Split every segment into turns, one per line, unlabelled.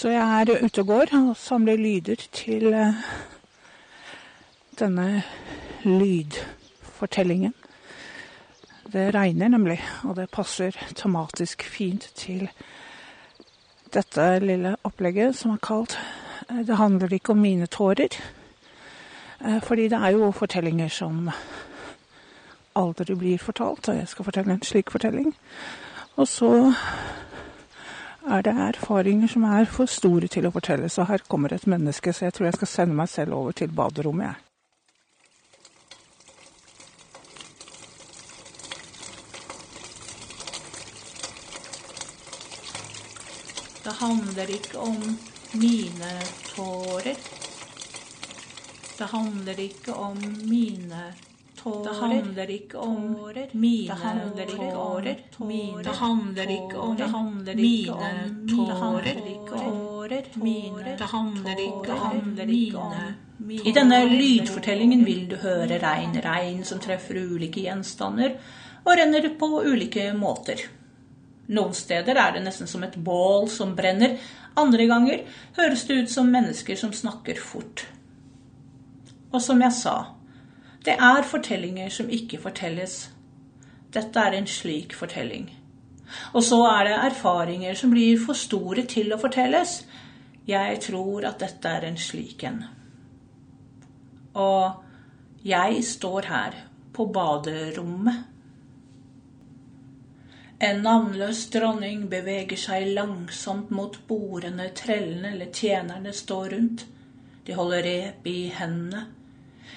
Så jeg er ute og går og samler lyder til eh, denne lydfortellingen. Det regner nemlig, og det passer tematisk fint til dette lille opplegget som er kalt eh, 'Det handler ikke om mine tårer'. Eh, fordi det er jo fortellinger som aldri blir fortalt, og jeg skal fortelle en slik fortelling. Og så er det erfaringer som er for store til å fortelle, så her kommer et menneske, så jeg tror jeg skal sende meg selv over til baderommet, jeg. Det handler ikke om mine tårer. Det handler ikke om mine tårer. Det handler ikke om mine tårer. Det handler ikke om mine Det handler ikke om mine tårer. Det handler ikke om mine i denne lydfortellingen vil du høre regn, regn som treffer ulike gjenstander og renner på ulike måter. Noen steder er det nesten som et bål som brenner, andre ganger høres det ut som mennesker som snakker fort. Og som jeg sa, det er fortellinger som ikke fortelles. Dette er en slik fortelling. Og så er det erfaringer som blir for store til å fortelles. Jeg tror at dette er en slik en. Og jeg står her på baderommet. En navnløs dronning beveger seg langsomt mot bordene trellene eller tjenerne står rundt. De holder rep i hendene.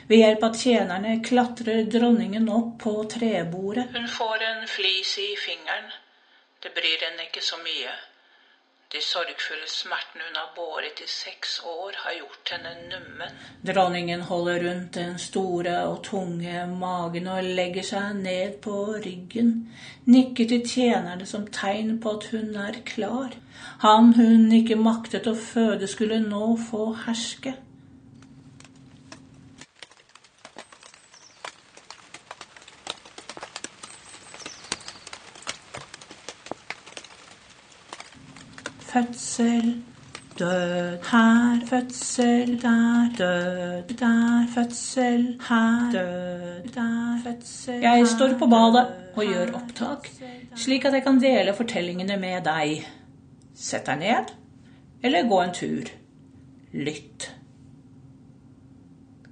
Ved hjelp av tjenerne klatrer dronningen opp på trebordet. Hun får en flis i fingeren. Det bryr henne ikke så mye. De sorgfulle smertene hun har båret i seks år, har gjort henne nummen. Dronningen holder rundt den store og tunge magen og legger seg ned på ryggen, nikker til tjenerne som tegn på at hun er klar. Han hun ikke maktet å føde, skulle nå få herske. Fødsel, død, her, fødsel, der, død, der, fødsel, her, død, der, fødsel Jeg står på badet og gjør opptak, slik at jeg kan dele fortellingene med deg. Sett deg ned, eller gå en tur. Lytt.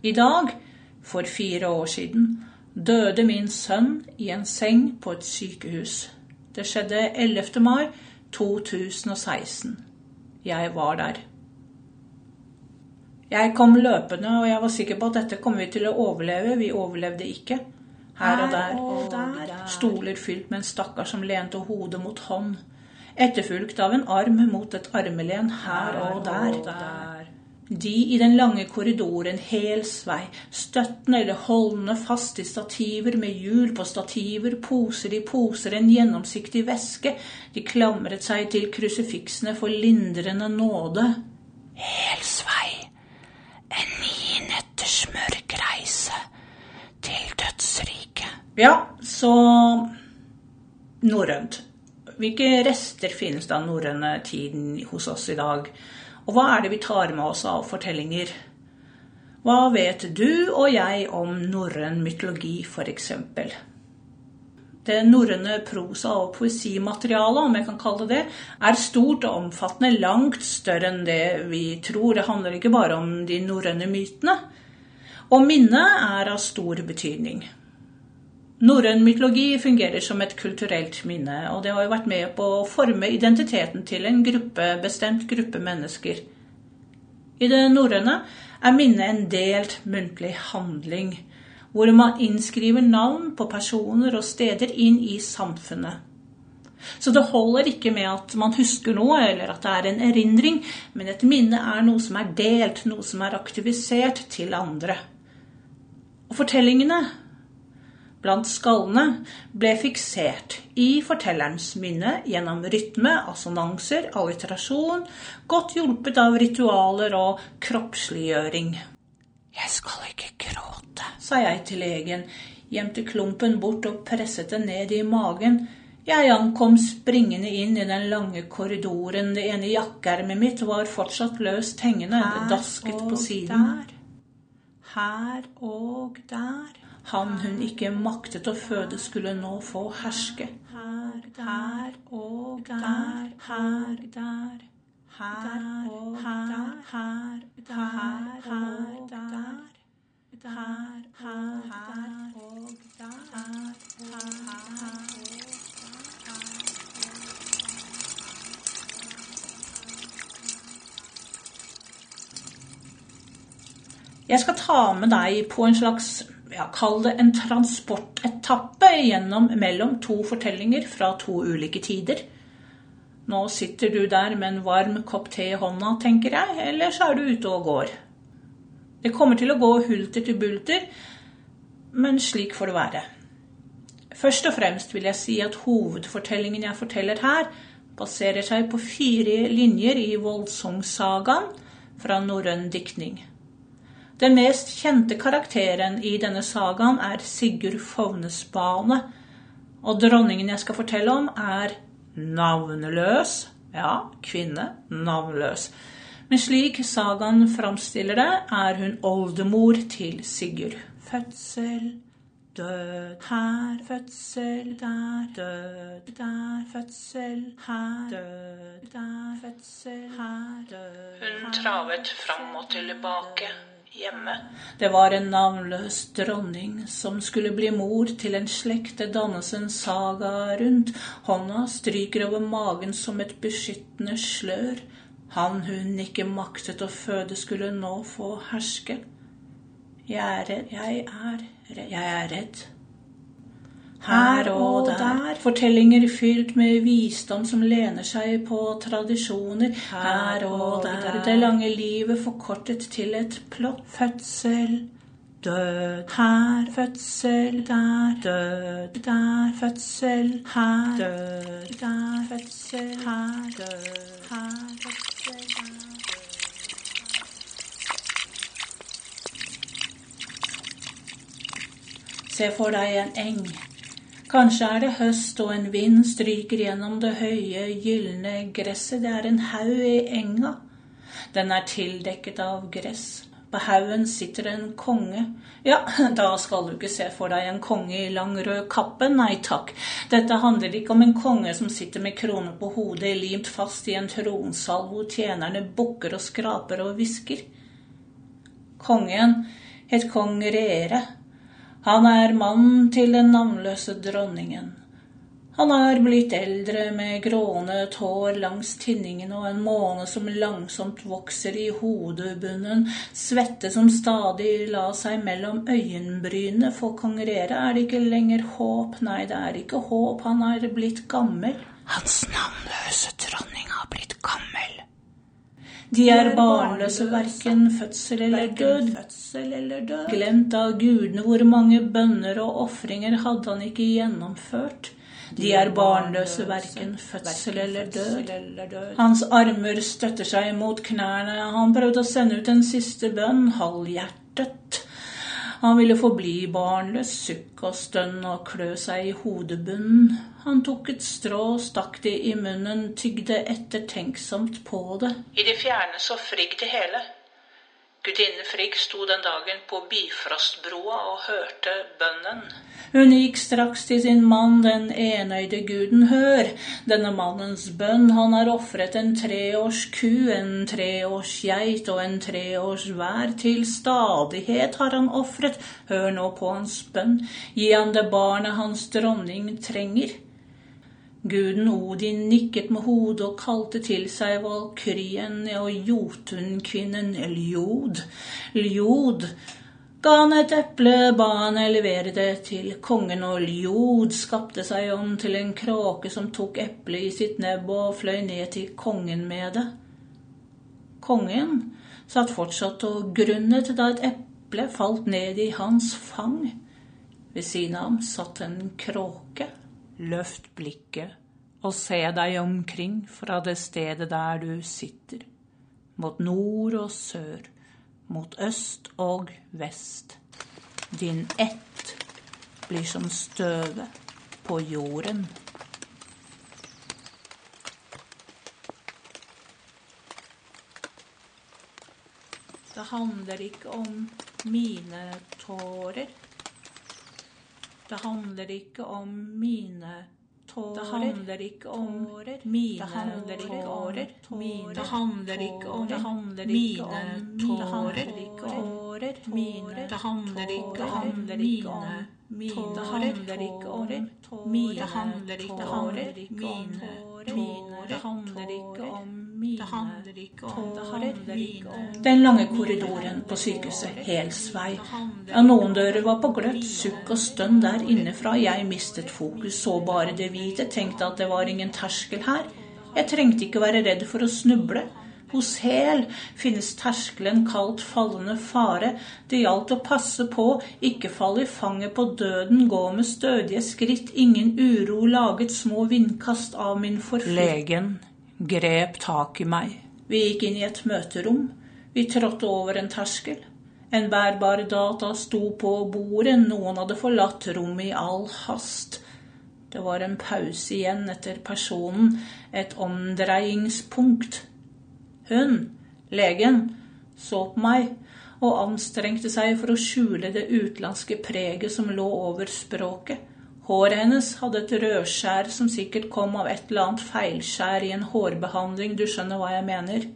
I dag, for fire år siden, døde min sønn i en seng på et sykehus. Det skjedde 11. mai 2016. Jeg var der. Jeg kom løpende, og jeg var sikker på at dette kom vi til å overleve. Vi overlevde ikke. Her og der. Og der. Stoler fylt med en stakkar som lente hodet mot hånd. Etterfulgt av en arm mot et armelen her og der. De i den lange korridoren helsvei, støttende eller holdende fast i stativer med hjul på stativer, poser i poser, en gjennomsiktig væske. De klamret seg til krusifiksene for lindrende nåde. Helsvei, en ni netters mørk reise til dødsriket. Ja, så norrønt. Hvilke rester finnes da av norrøne tiden hos oss i dag? Og hva er det vi tar med oss av fortellinger? Hva vet du og jeg om norrøn mytologi, f.eks.? Det norrøne prosa- og poesimaterialet, om jeg kan kalle det det, er stort og omfattende, langt større enn det vi tror. Det handler ikke bare om de norrøne mytene. Og minnet er av stor betydning. Norrøn mytologi fungerer som et kulturelt minne, og det har jo vært med på å forme identiteten til en gruppe, bestemt gruppe mennesker. I det norrøne er minnet en delt muntlig handling, hvor man innskriver navn på personer og steder inn i samfunnet. Så det holder ikke med at man husker noe, eller at det er en erindring, men et minne er noe som er delt, noe som er aktivisert til andre. Og fortellingene blant skallene ble fiksert i fortellerens minne gjennom rytme, assonanser, alliterasjon, godt hjulpet av ritualer og kroppsliggjøring. Jeg skal ikke gråte, sa jeg til legen, gjemte klumpen bort og presset den ned i magen. Jeg ankom springende inn i den lange korridoren. Det ene jakkeermet mitt var fortsatt løst hengende. Det dasket på siden. Der. Her og der. Han hun ikke maktet å føde, skulle nå få herske. Her, her og der, her, der. Her og der, her, der, her og der. Der, her, her og der, her, her der. Jeg skal ta med deg på en slags ja, Kall det en transportetappe gjennom mellom to fortellinger fra to ulike tider. Nå sitter du der med en varm kopp te i hånda, tenker jeg, eller så er du ute og går. Det kommer til å gå hulter til bulter, men slik får det være. Først og fremst vil jeg si at hovedfortellingen jeg forteller her, baserer seg på fire linjer i Voldsungsagaen fra norrøn diktning. Den mest kjente karakteren i denne sagaen er Sigurd Fovnesbane. Og dronningen jeg skal fortelle om, er navnløs. Ja, kvinne, navnløs. Men slik sagaen framstiller det, er hun oldemor til Sigurd. Fødsel, død, her, fødsel, der, død, der, fødsel, her, død, der, fødsel, her, død Hun travet fram og tilbake hjemme. Det var en navnløs dronning som skulle bli mor til en slekt det dannes en saga rundt. Hånda stryker over magen som et beskyttende slør. Han hun ikke maktet å føde, skulle nå få herske. Jeg er, jeg er, jeg er redd her og der. Fortellinger fylt med visdom som lener seg på tradisjoner. Her og der. Det lange livet forkortet til et plott. Fødsel. Død. Her, fødsel. Der, død. Der, fødsel. Her, død. Der, fødsel. Her, død. Her, fødsel. Der. Se for deg en eng Kanskje er det høst og en vind stryker gjennom det høye, gylne gresset. Det er en haug i enga. Den er tildekket av gress. På haugen sitter en konge. Ja, da skal du ikke se for deg en konge i lang, rød kappe. Nei takk. Dette handler ikke om en konge som sitter med krone på hodet, limt fast i en tronsal hvor tjenerne bukker og skraper og hvisker. Kongen het kong Rere. Han er mannen til den navnløse dronningen. Han er blitt eldre med gråne tår langs tinningen og en måne som langsomt vokser i hodebunnen, svette som stadig la seg mellom øyenbrynene. For kongrere er det ikke lenger håp, nei, det er ikke håp, han er blitt gammel. Hans navnløse dronning har blitt gammel. De er barnløse, verken fødsel eller død. Glemt av gudene, hvor mange bønner og ofringer hadde han ikke gjennomført? De er barnløse, verken fødsel eller død. Hans armer støtter seg mot knærne, han prøvde å sende ut en siste bønn, halvhjertet. Han ville forbli barnløs, sukke og stønn og klø seg i hodebunnen. Han tok et strå, stakk det i munnen, tygde ettertenksomt på det. I det fjerne så Frigg det hele. Gudinne Frigg sto den dagen på Bifrostbroa og hørte bønnen. Hun gikk straks til sin mann, den enøyde guden. Hør, denne mannens bønn. Han har ofret en treårs ku, en treårs geit og en treårs vær. Til stadighet har han ofret. Hør nå på hans bønn. Gi han det barnet hans dronning trenger. Guden Odin nikket med hodet og kalte til seg valkyrien og jotunkvinnen Ljod. Ljod ga han et eple, ba han levere det til kongen, og Ljod skapte seg om til en kråke som tok eplet i sitt nebb og fløy ned til kongen med det. Kongen satt fortsatt og grunnet da et eple falt ned i hans fang. Ved siden av ham satt en kråke løft blikket og se deg omkring fra det stedet der du sitter, mot nord og sør, mot øst og vest. Din ett blir som støvet på jorden. Det handler ikke om mine tårer. Det handler ikke om mine tårer. Det handler ikke om mine tårer. Det handler ikke om mine tårer. Det handler ikke om mine tårer. Det handler ikke om mine mine Det handler ikke om mine Det handler ikke om mine tårer. Det handler ikke om mine tårer. Den lange korridoren på sykehuset Helsvei. Ja, noen dører var på gløtt, sukk og stønn der innefra. Jeg mistet fokus, så bare det hvite, tenkte at det var ingen terskel her. Jeg trengte ikke være redd for å snuble. Hos Hel finnes terskelen kalt fallende fare. Det gjaldt å passe på, ikke falle i fanget på døden, gå med stødige skritt, ingen uro, laget små vindkast av min forflyt. Legen grep tak i meg. Vi gikk inn i et møterom. Vi trådte over en terskel. En bærbar data sto på bordet, noen hadde forlatt rommet i all hast. Det var en pause igjen etter personen, et omdreiingspunkt. Hun, legen, så på meg og anstrengte seg for å skjule det utenlandske preget som lå over språket. Håret hennes hadde et rødskjær som sikkert kom av et eller annet feilskjær i en hårbehandling, du skjønner hva jeg mener.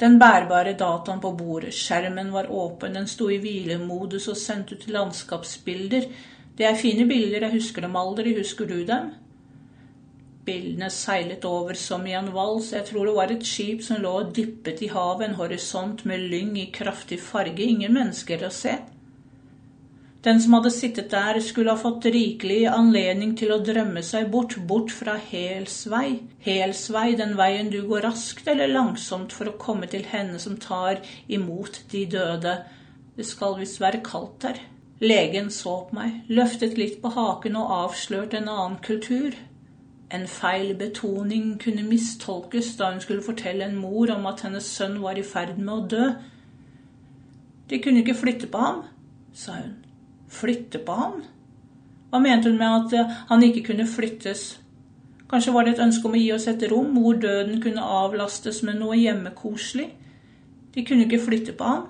Den bærbare dataen på bordet, skjermen var åpen, den sto i hvilemodus og sendte ut landskapsbilder. Det er fine bilder, jeg husker dem aldri, husker du dem? Bildene seilet over som i en vals. Jeg tror det var et skip som lå og dyppet i havet, en horisont med lyng i kraftig farge, ingen mennesker å se. Den som hadde sittet der, skulle ha fått rikelig anledning til å drømme seg bort, bort fra Helsvei. Helsvei, den veien du går raskt eller langsomt for å komme til henne som tar imot de døde. Det skal visst være kaldt der. Legen så på meg, løftet litt på haken og avslørte en annen kultur. En feil betoning kunne mistolkes da hun skulle fortelle en mor om at hennes sønn var i ferd med å dø. De kunne ikke flytte på ham, sa hun. Flytte på ham? Hva mente hun med at han ikke kunne flyttes? Kanskje var det et ønske om å gi oss et rom hvor døden kunne avlastes med noe hjemmekoselig? De kunne ikke flytte på ham.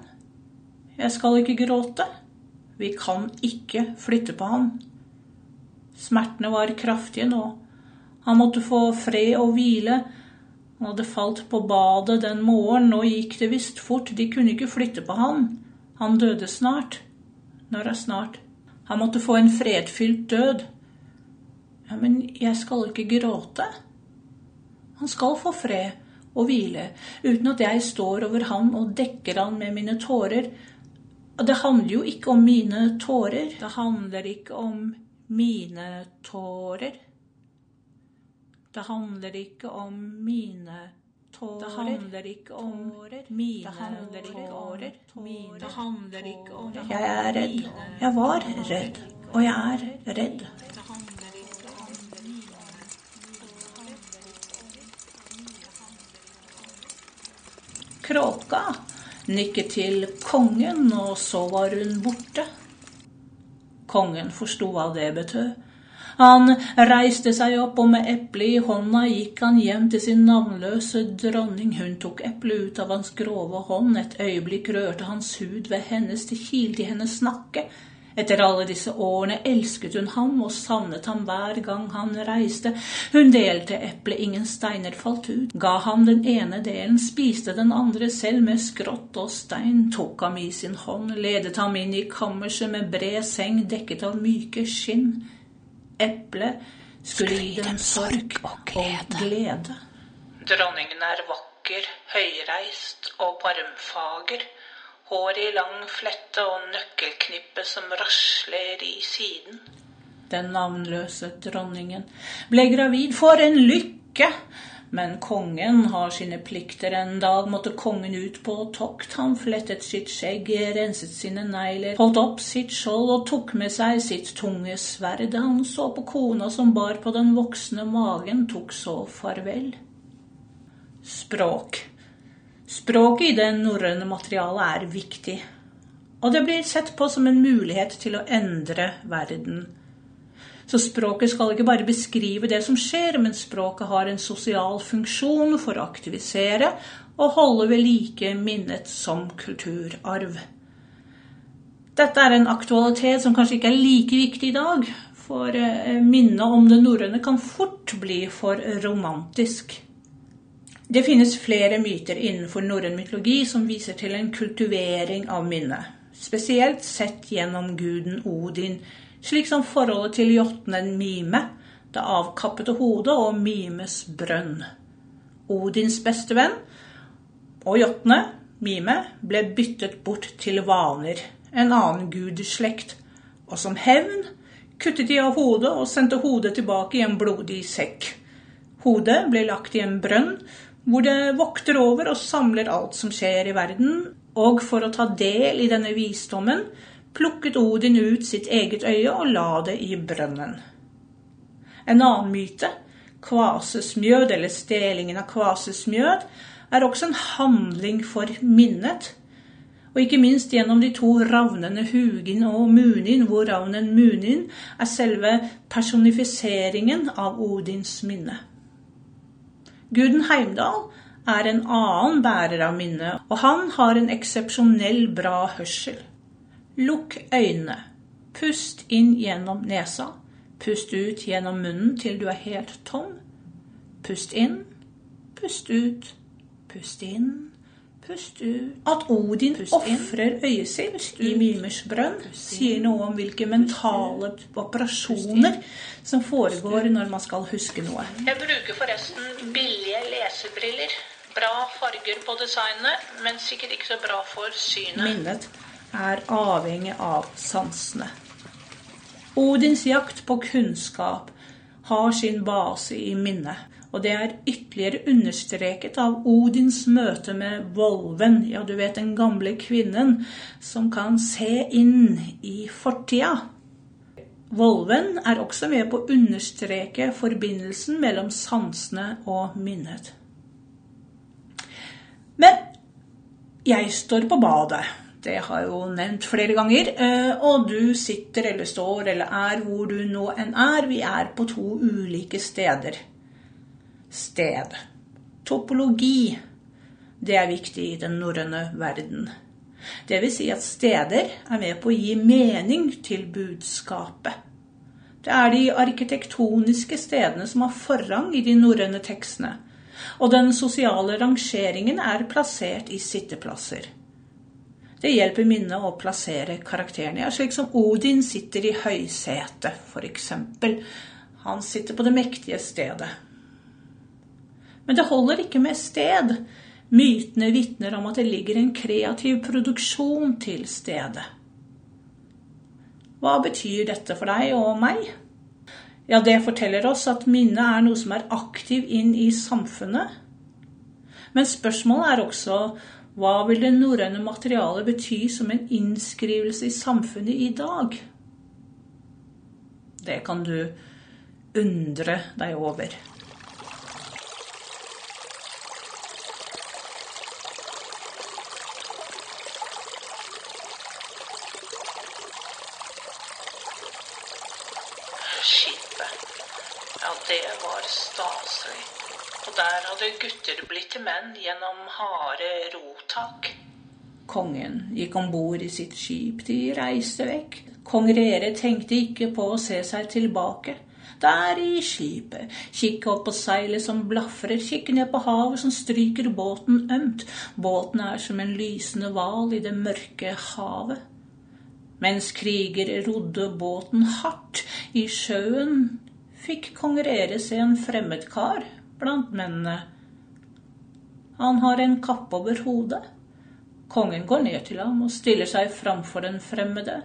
Jeg skal ikke gråte. Vi kan ikke flytte på ham. Smertene var kraftige nå. Han måtte få fred og hvile. Han hadde falt på badet den morgenen, nå gikk det visst fort, de kunne ikke flytte på han. Han døde snart. Når er snart? Han måtte få en fredfylt død. Ja, men jeg skal ikke gråte. Han skal få fred og hvile, uten at jeg står over han og dekker han med mine tårer. Det handler jo ikke om mine tårer. Det handler ikke om mine tårer. Det handler ikke om mine tårer. Det handler ikke om mine tårer. Det handler ikke om Jeg er redd. Jeg var redd. Og jeg er redd. Kråka nikket til kongen, og så var hun borte. Kongen forsto hva det betød. Han reiste seg opp, og med eplet i hånda gikk han hjem til sin navnløse dronning. Hun tok eplet ut av hans grove hånd, et øyeblikk rørte hans hud ved hennes, det kilte i hennes nakke. Etter alle disse årene elsket hun ham og savnet ham hver gang han reiste. Hun delte eplet, ingen steiner falt ut. Ga ham den ene delen, spiste den andre selv med skrått og stein, tok ham i sin hånd, ledet ham inn i kammerset med bred seng dekket av myke skinn. Eplet skulle gi dem sorg og glede. Dronningen er vakker, høyreist og barmfager. Håret i lang flette og nøkkelknippe som rasler i siden. Den navnløse dronningen ble gravid. For en lykke! Men kongen har sine plikter. En dag måtte kongen ut på tokt. Han flettet sitt skjegg, renset sine negler, holdt opp sitt skjold og tok med seg sitt tunge sverd. Han så på kona som bar på den voksne magen, tok så farvel. Språk. Språket i det norrøne materialet er viktig, og det blir sett på som en mulighet til å endre verden. Så språket skal ikke bare beskrive det som skjer, men språket har en sosial funksjon for å aktivisere og holde ved like minnet som kulturarv. Dette er en aktualitet som kanskje ikke er like viktig i dag, for eh, minnet om det norrøne kan fort bli for romantisk. Det finnes flere myter innenfor norrøn mytologi som viser til en kultivering av minnet, spesielt sett gjennom guden Odin, slik som forholdet til jotnen Mime, det avkappede hodet og Mimes brønn. Odins beste venn og jotne, Mime, ble byttet bort til vaner, en annen gudeslekt, og som hevn kuttet de av hodet og sendte hodet tilbake i en blodig sekk. Hodet ble lagt i en brønn hvor det vokter over og samler alt som skjer i verden, og for å ta del i denne visdommen plukket Odin ut sitt eget øye og la det i brønnen. En annen myte, kvasesmjød eller stelingen av kvasesmjød, er også en handling for minnet. Og ikke minst gjennom de to ravnene Hugin og Munin, hvor ravnen Munin er selve personifiseringen av Odins minne. Guden Heimdal er en annen bærer av minnet, og han har en eksepsjonell bra hørsel. Lukk øynene. Pust inn gjennom nesa. Pust ut gjennom munnen til du er helt tom. Pust inn, pust ut, pust inn, pust ut. At Odin ofrer øyet sitt i Mimers brønn, sier noe om hvilke mentale operasjoner som foregår når man skal huske noe.
Jeg bruker forresten billige lesebriller. Bra farger på designet, men sikkert ikke så bra for synet.
Minnet er avhengig av sansene. Odins jakt på kunnskap har sin base i minnet. Og det er ytterligere understreket av Odins møte med Volven, ja, du vet den gamle kvinnen som kan se inn i fortida. Volven er også med på å understreke forbindelsen mellom sansene og minnet. Men jeg står på badet. Det har jeg jo nevnt flere ganger. Eh, og du sitter eller står eller er hvor du nå enn er. Vi er på to ulike steder. Sted. Topologi. Det er viktig i den norrøne verden. Vil si at steder er med på å gi mening til budskapet. Det er de arkitektoniske stedene som har forrang i de norrøne tekstene og den sosiale rangeringen er plassert i sitteplasser. Det hjelper minnet å plassere karakterene, ja, slik som Odin sitter i høysetet, f.eks. Han sitter på det mektige stedet. Men det holder ikke med sted. Mytene vitner om at det ligger en kreativ produksjon til stedet. Hva betyr dette for deg og meg? Ja, det forteller oss at minnet er noe som er aktiv inn i samfunnet. Men spørsmålet er også hva vil det norrøne materialet bety som en innskrivelse i samfunnet i dag? Det kan du undre deg over.
Ja, det var staselig. Og der hadde gutter blitt til menn gjennom harde rotak.
Kongen gikk om bord i sitt skip, de reiste vekk. Kong Rere tenkte ikke på å se seg tilbake. Der i skipet, kikke opp på seilet som blafrer, kikke ned på havet som stryker båten ømt. Båten er som en lysende hval i det mørke havet. Mens kriger rodde båten hardt i sjøen, fikk kong Rere se en fremmedkar blant mennene. Han har en kappe over hodet. Kongen går ned til ham og stiller seg framfor den fremmede.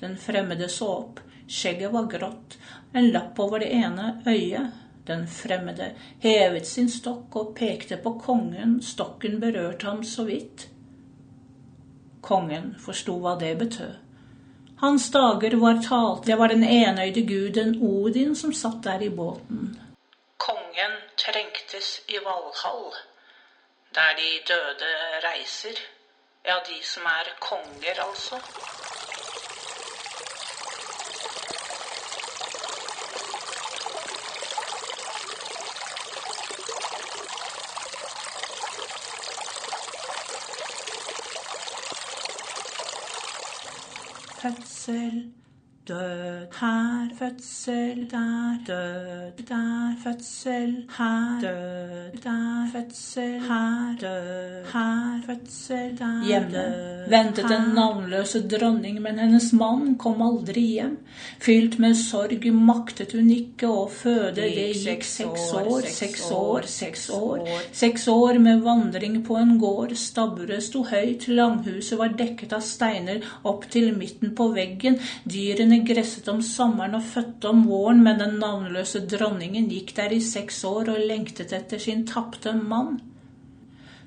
Den fremmede så opp, skjegget var grått, en lapp over det ene øyet. Den fremmede hevet sin stokk og pekte på kongen, stokken berørte ham så vidt. Kongen forsto hva det betød. Hans dager var talt, det var den enøyde guden Odin som satt der i båten.
Kongen trengtes i Valhall, der de døde reiser. Ja, de som er konger, altså.
Fødsel død, her, fødsel, der, død, der, fødsel, her, død, der, fødsel, her, død, her, fødsel, der,
Hjemme ventet den navnløse dronning, men hennes mann kom aldri hjem. Fylt med sorg maktet hun ikke å føde. Det gikk seks år, seks år, seks år. Seks år med vandring på en gård. Stabburet sto høyt, langhuset var dekket av steiner opp til midten på veggen. Dyrene gresset om sommeren og fødte om våren, men den navnløse dronningen gikk der i seks år og lengtet etter sin tapte mann.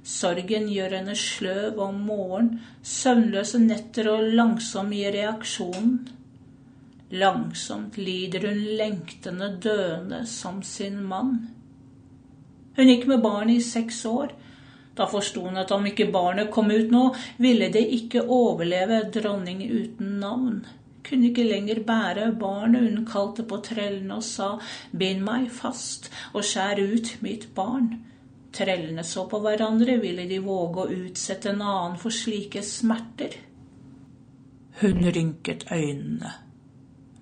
Sorgen gjør henne sløv om morgenen, søvnløse netter og langsom i reaksjonen. Langsomt lider hun lengtende døende som sin mann. Hun gikk med barnet i seks år. Da forsto hun at om ikke barnet kom ut nå, ville det ikke overleve dronning uten navn. Kunne ikke lenger bære barnet, hun kalte på trellene og sa bind meg fast og skjær ut mitt barn. Trellene så på hverandre, ville de våge å utsette en annen for slike smerter? Hun rynket øynene.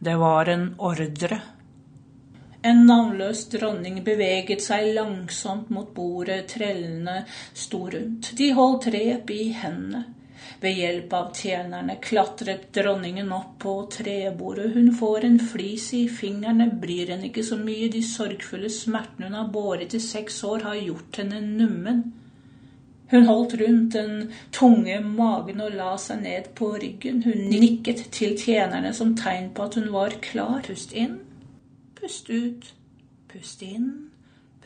Det var en ordre. En navnløs dronning beveget seg langsomt mot bordet trellene sto rundt. De holdt rep i hendene. Ved hjelp av tjenerne klatret dronningen opp på trebordet. Hun får en flis i fingrene, bryr henne ikke så mye. De sorgfulle smertene hun har båret i seks år, har gjort henne nummen. Hun holdt rundt den tunge magen og la seg ned på ryggen. Hun nikket til tjenerne som tegn på at hun var klar. Pust inn, pust ut, pust inn,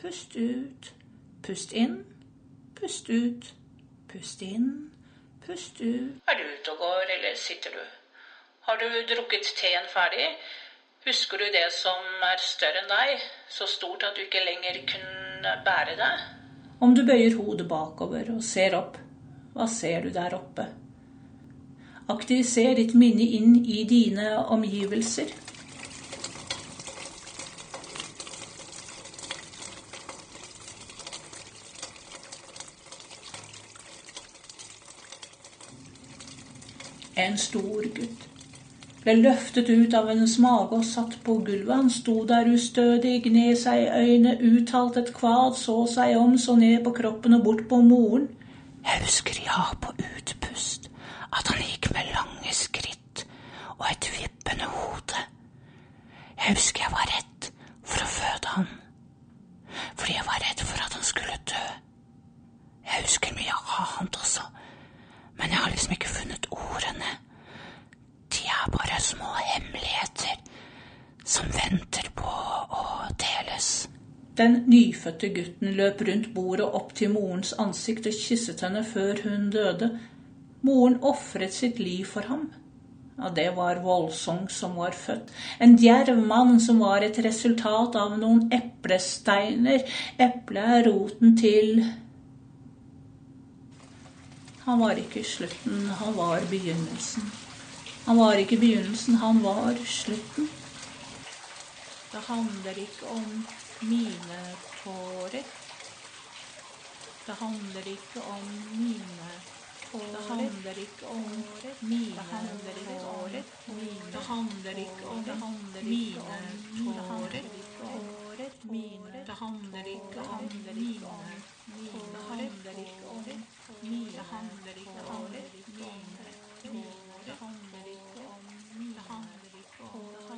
pust ut, pust inn, pust ut, pust inn, pust ut.
Er du ute og går, eller sitter du? Har du drukket teen ferdig? Husker du det som er større enn deg, så stort at du ikke lenger kunne bære det?
Om du bøyer hodet bakover og ser opp, hva ser du der oppe? Aktiviser ditt minne inn i dine omgivelser. En stor gutt ble løftet ut av hennes mage og satt på gulvet. Han sto der ustødig, gned seg i øynene, uttalte et kvad, så seg om, så ned på kroppen og bort på moren. Jeg husker ja på utpust at han gikk med lange skritt og et vippende hode. Jeg husker jeg var redd for å føde han, fordi jeg var redd for at han skulle dø. Jeg husker mye annet også, men jeg har liksom ikke funnet ordene. De er bare små hemmeligheter som venter på å deles. Den nyfødte gutten løp rundt bordet opp til morens ansikt og kysset henne før hun døde. Moren ofret sitt liv for ham. Ja, det var Voldsong som var født. En djerv mann som var et resultat av noen eplesteiner. Eplet er roten til Han var ikke slutten, han var begynnelsen. Han var ikke begynnelsen, han var slutten. Det handler ikke om mine tårer. Det handler ikke om mine tårer. Det handler ikke om mine tårer. Det handler ikke om mine tårer. Det handler ikke om mine tårer. Det handler ikke om mine tårer. 然后ค